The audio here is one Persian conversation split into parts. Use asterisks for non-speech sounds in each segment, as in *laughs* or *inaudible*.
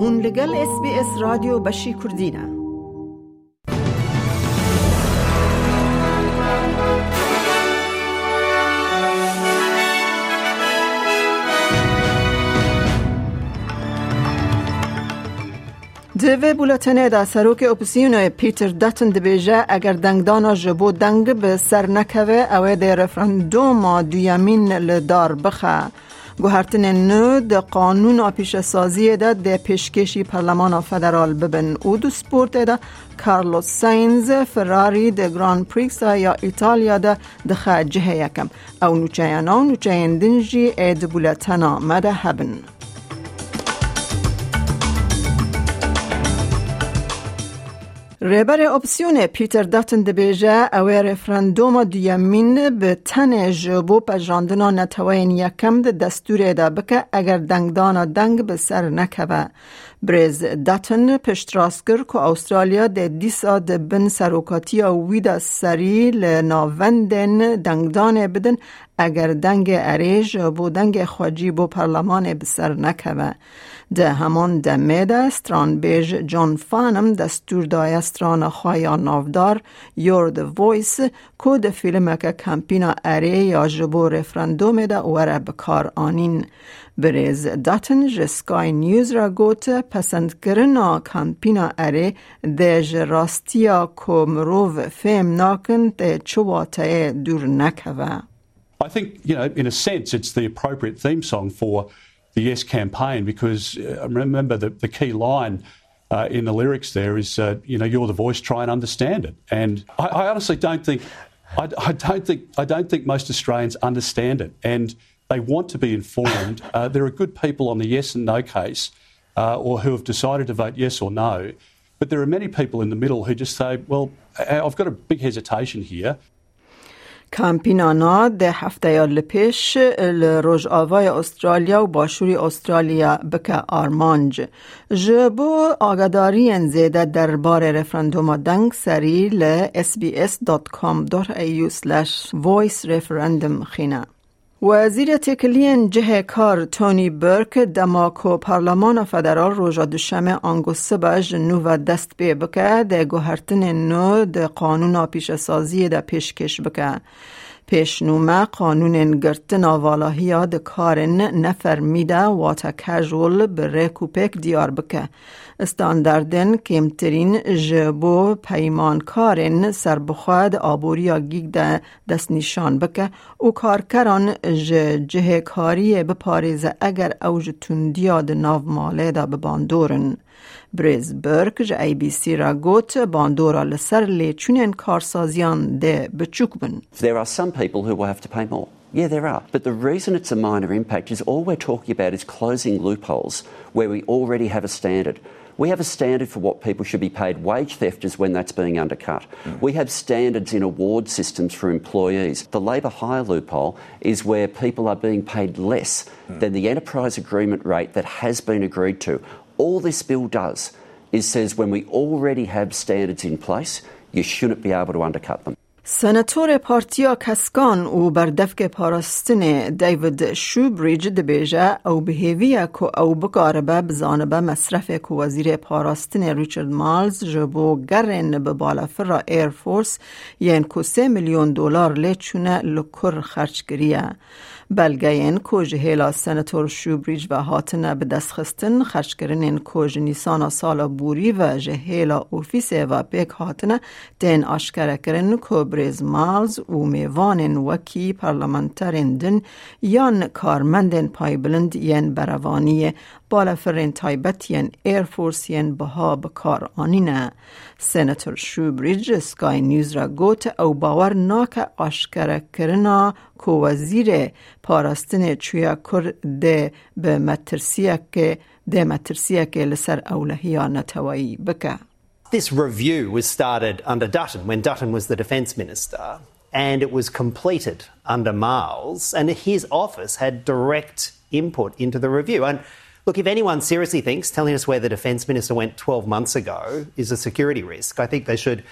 هون لگل اس بی اس رادیو بشی کردینه دوی بولتنه دا سروک اپسیون پیتر داتن دبیجه اگر دنگدانا جبو دنگ به سر نکوه اوه ده رفرندوم دویامین لدار بخه. گوهرتن نو د قانون پیش سازی ده د پیشکشی پرلمان فدرال ببن او دو سپورت ده کارلوس ساینز فراری د گران پریکس یا ایتالیا ده دخه جهه یکم. او نوچه نو نوچه دنجی اید بولتنا مده هبن. ریبر اپسیون پیتر داتن دبیجه او رفرندوم دیمین به تن جبو پجاندنا نتوین یکم ده دستور ده بکه اگر دنگدانا دنگ به سر نکوه. بریز داتن پشت راستگر که استرالیا ده دیسا ده بن سروکاتی ویدا سری لناوندن دنگدان بدن اگر دنگ اریج بو دنگ خواجی بو پرلمان بسر نکوه. ده همان دمه ده ستران بیج جان فانم دستور دای نافدار یور ده ویس که ده فیلم که کمپینا اره یا جبو رفرندوم ده وره بکار آنین. بریز داتن جسکای نیوز را گوت پسند کرنا کمپینا اره ده جراستیا که مروف فهم ناکن ده چواته دور نکوه. I think, you know, in a sense, it's the appropriate theme song for the Yes campaign because uh, remember the, the key line uh, in the lyrics there is, uh, you know, you're the voice, try and understand it. And I, I honestly don't think, I, I, don't think, I don't think most Australians understand it, and they want to be informed. *laughs* Uh, there are good people on the yes and no case, uh, or who have decided to vote yes or no. But there are many people in the middle who just say, well, I've got a big hesitation here. کامپینانا ده هفته یا لپیش لروژ آوای استرالیا و باشوری استرالیا بکه آرمانج. جبو آگاداری انزیده در بار رفرندوم دنگ سری ل sbs.com.au voice referendum خینه. وزیر تکلین جه کار تونی برک دماکو پارلمان فدرال روژا دوشمه آنگو سبج نو و دست بی بکه ده گوهرتن نو ده قانون پیش سازی ده پیشکش بکه. پیشنومه قانون گرتن والاهی ده کارن نفرمیده و تا کجول بره کوپک دیار بکه. استانداردن کمترین جبو پیمانکارن سربخواد آبوریا گیگ دست نشان بکه او کارکران جه کاری بپاریزه اگر اوج تندیا ده ناو ماله ده بباندورن. بریز برک جه ای بی سی را گوت باندورا لسر لیچونین کارسازیان ده بچوک بن. There are some people who will have to pay more. Yeah, there are. But the reason it's a minor impact is all we're talking about is closing loopholes where we already have a standard. We have a standard for what people should be paid. Wage theft is when that's being undercut. Mm. We have standards in award systems for employees. The labour hire loophole is where people are being paid less mm. than the enterprise agreement rate that has been agreed to. All this bill does is says when we already have standards in place, you shouldn't be able to undercut them. سناتور پارتیا کسکان او بر دفک پاراستن دیوید شوبریج دبیجه او بهیویه که او بکاربه بزانبه مصرف که وزیر پاراستن ریچارد مالز جبو گرن به بالافر ایر فورس یعن که سه میلیون دلار لیچونه لکر خرچ گریه. بلگین کوژ هیلا سناتور شوبریج و هاتنه به دست خستن خرچکرنین کوژ نیسان سالا بوری و جهیلا اوفیس و پیک هاتنه دین آشکره کرن که بریز مالز و میوانین وکی پارلمانترین دن یان کارمندین پای بلند ین بروانی بالافرین تایبت ین ایر فورس ین بها بکار آنینه. سناتور شوبریج سکای نیوز را گوت او باور ناک آشکره کرنا که وزیر پاراستن چویا کر ده به مترسیه که ده مترسیه که لسر اولهی نتوایی بکه. This review was started under Dutton when Dutton was the defence minister, and it was completed under Miles, and his office had direct input into the review. And look, if anyone seriously thinks telling us where the defence minister went 12 months ago is a security risk, I think they should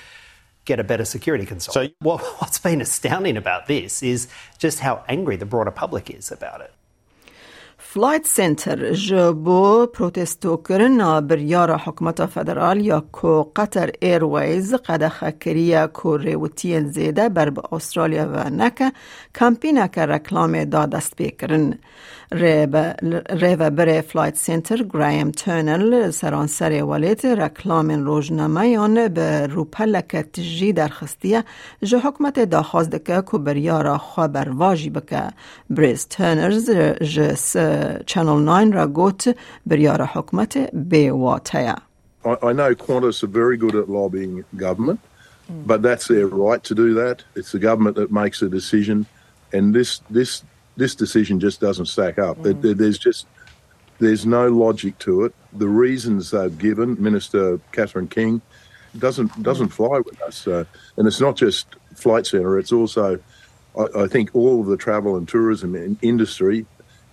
get a better security consultant. So, well, what's been astounding about this is just how angry the broader public is about it. فلایت سنتر جبو پروتستو کرنا بریار حکمت فدرال یا کو قطر ایرویز قد خکریه کو ریوتی زیده بر به استرالیا و نکه کمپینه که رکلام دا دست بکرن ریو بر فلایت سنتر گرایم ترنل سرانسر ولیت رکلام روزنامه به روپلک تجی درخستیه جه حکمت دا خواست که کو بریار خواه واجی بکه بریز ترنرز جس Channel 9 را گوت بریار حکمت به واتیا I know Qantas are very good at lobbying government, mm. but that's their right to do that. It's the government that makes the decision, and this this this decision just doesn't stack up. Mm. There, there's just there's no logic to it. The reasons they've given, Minister Catherine King, doesn't doesn't fly with us. Uh, and it's not just Flight Centre; it's also, I, I think, all of the travel and tourism industry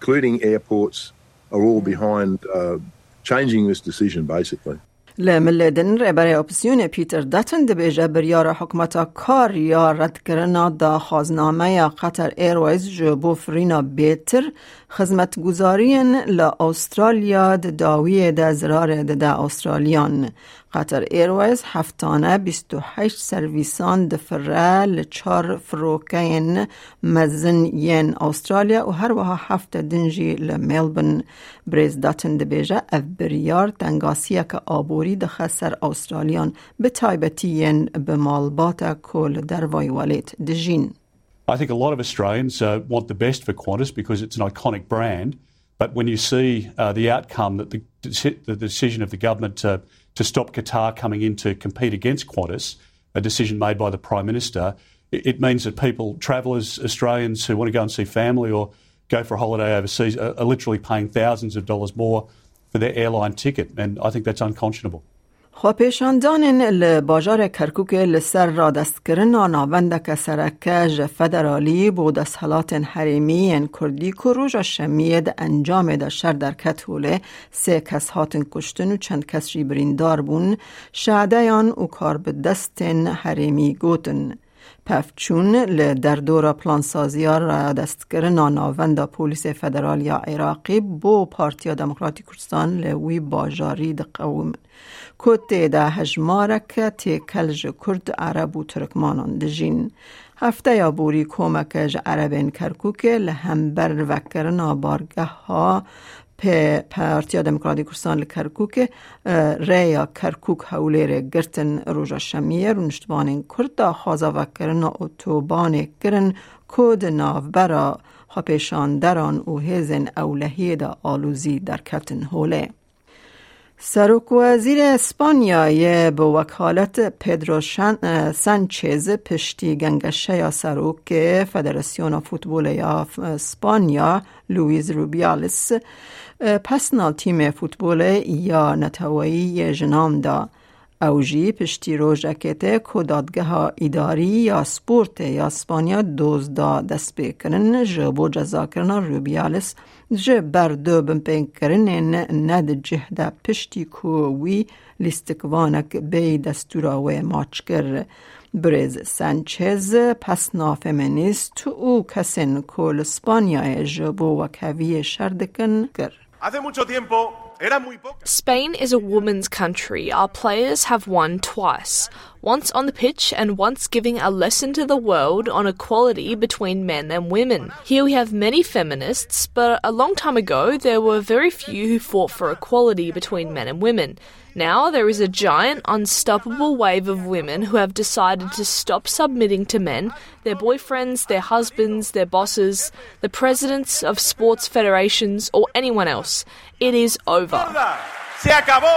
including airports, are all behind uh, changing this decision, basically. لملدن رهبر اپسیون پیتر داتن دبیجه بریار حکمتا کار یا رد کرنا دا خازنامه یا قطر ایرویز جو بو فرینا بیتر خدمت گذارین لا استرالیا داوی دا زرار دا استرالیان قطر ایرویز هفتانه 28 سرویسان دفره لچار فروکین مزن ین استرالیا و هر وها هفت دنجی لملبن بریز داتن دبیجه اف بریار تنگاسیه که آبوری دخه سر استرالیان به تایبتی ین به مالبات کل در وای والیت دجین I think a lot of Australians uh, want the best for Qantas because it's an iconic brand. But when you see uh, the outcome that the, the, decision of the government to, to stop Qatar coming in to compete against Qantas, a decision made by the Prime Minister, it, means that people, travellers, Australians who want to go and see family or go for a holiday overseas, are, are literally paying thousands of dollars more for their airline ticket. And I think that's unconscionable. خواپیشاندان لباجار کرکوک لسر را دست کرن ناوند که سرکه فدرالی بود حالات حریمی کردی که روژا شمید انجام دا شر در کتوله سه کس هاتن کشتن و چند کس بریندار بون شعدیان و کار به دست حریمی گوتن. پفچون ل در دورا پلانسازی را دست کرن ناوند پولیس فدرال یا عراقی بو پارتیا دموکراتی کردستان لوی باجاری قوم. کت ده هجمارک تی کلج کرد عرب و ترکمانان دجین هفته یا بوری کمکج عربین کرکوک لهمبر وکرنا بارگه ها پارتیا دموکراتی کردستان لکرکوک ریا کرکوک حوله گرتن روژا شمیه رو نشتبان کرد دا خوازا وکرنا اتوبان کرن کود ناو برا خپیشان دران و دا آلوزی در کتن هوله سروک وزیر اسپانیا به وکالت پدرو سانچز پشتی یا سروک فدراسیون فوتبال یا اسپانیا لویز روبیالس پسنال تیم فوتبال یا نتوایی جنام دا اوجی پشتی روژکت که دادگاه ایداری یا سپورت یا اسپانیا دوزدا دست بکنن جبو جزا کرن روبیالس جه بر دو بمپین کرنن ند جهده پشتی که وی لیستکوانک بی دستورا و ماچ کر برز سانچز پس نافمنیست او کسین کل اسپانیا جبو و کوی شردکن کر Hace mucho tiempo Spain is a women's country. Our players have won twice once on the pitch and once giving a lesson to the world on equality between men and women. Here we have many feminists, but a long time ago there were very few who fought for equality between men and women. Now there is a giant, unstoppable wave of women who have decided to stop submitting to men, their boyfriends, their husbands, their bosses, the presidents of sports federations, or anyone else. It is over. Se acabó.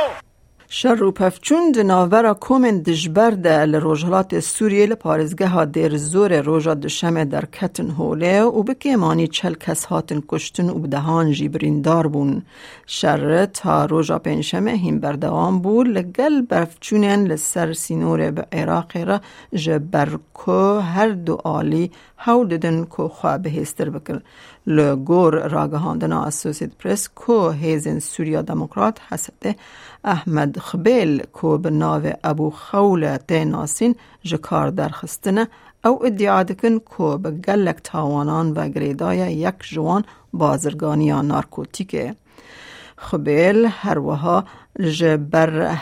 شر و پفچون دناورا کومن دجبر ده لروجهلات سوریه لپارزگه ها دیر زور روژا دشمه در کتن هوله و بکی مانی چل کس هاتن کشتن و بدهان جیبریندار بون شر تا روژا پنشمه هم بردوام بود لگل برفچونین لسر سینور به عراق را جبرکو هر دو آلی هاو ددن کو خواه بهستر بکر لگور راگهاندنا اسوسید پرس کو هیزن سوریا دموکرات هسته احمد خبیل کو به ابو خول تیناسین جکار درخستنه او ادعا دکن که به گلک تاوانان و گریدای یک جوان بازرگانی نارکوتیکه هر وها جبر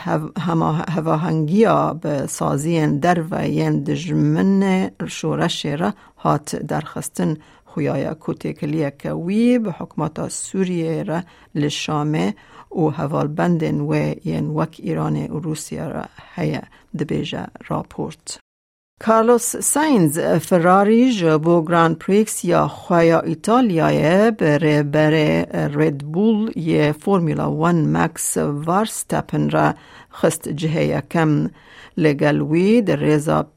هواهنگی به سازی در و ین دجمن شورش را هات درخستن خویای کوتکلیه که وی به حکمات سوریه را لشامه و حوال بندن و ین وک ایران و روسیه را هیا دبیجه راپورت. کارلوس ساینز فراری جبو گراند پریکس یا خوایا ایتالیای بره بره رید بول یه فرمولا ون مکس وارستپن را خست جهه کم لگلوی در رزا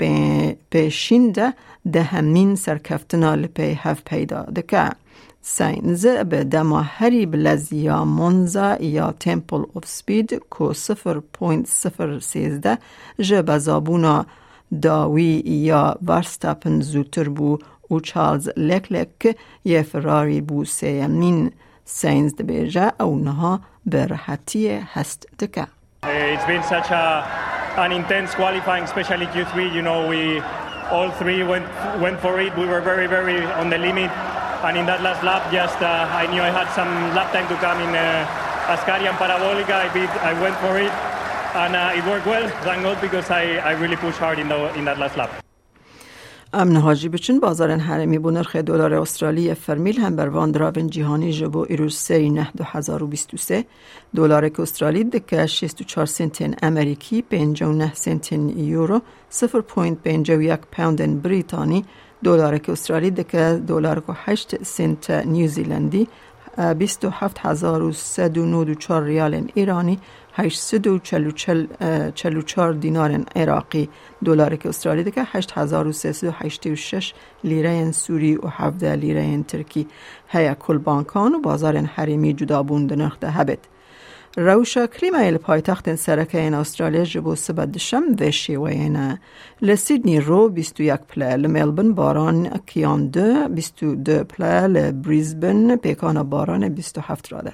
پیشینده ده همین سرکفتنا لپی هف پیدا دکه. ساینز به دما هری بلز یا منزا یا تمپل اف سپید سفر سیزده جه زابونا داوی یا ورستاپن زودتر بو و چارلز لکلک یه فراری بو سیمین ساینز دبیجه او نها به راحتی هست دکه It's been such a, an intense qualifying, especially Q3. You know, we all three went went for it. We were very, very on the limit. And in that last lap, just uh, I knew I had some lap time to come in uh, Ascari and Parabolica. I, beat, I went for it, And uh, it worked well. Thank God because I, I really pushed hard in, the, in that last lap. امن حاجی بچن بازار حرمی بو نرخ دلار استرالی فرمیل هم بر وان دراون جهانی جبو ایروز سی نه دو هزار و بیست و سه دلار استرالی دکه شیست و چار سنتین امریکی پینجا و نه سنتین یورو صفر پوینت پینجا و یک پوندن بریتانی دلار که استرالی دکه دلار که هشت سنت نیوزیلندی بیست و هفت هزار و سد و نود و چار ریال ایرانی 844 دینار عراقی دلار که استرالی ده که 8386 لیره سوری و 17 لیره ترکی. هیا کل بانکان و بازار حریمی جدا بوند نرخ ده هبت روشا کلیما ایل پایتخت سرکه این استرالیا جبو سبد شم و شیوه لسیدنی رو 21 پله لملبن باران کیان دو 22 پله لبریزبن پیکان باران 27 راده.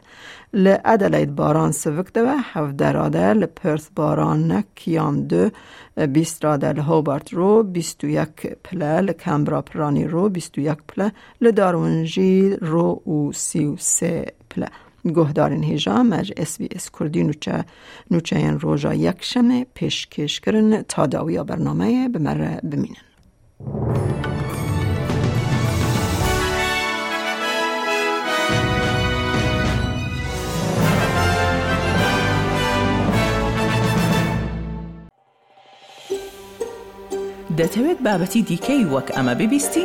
لعدلید باران سوک ده و 17 راده لپرث باران کیان دو 20 راده لهوبارت رو 21 پله لکمبرا پرانی رو 21 پله لدارونجی رو و 33 پله. گهدارن هیجا مج اس بی اس کردی نوچه نوچه این روژا یک شمه پیشکش کرن تا داویا برنامه بمره بمینن دەتەوێت بابەتی دیکەی وەک ئەمە ببیستی؟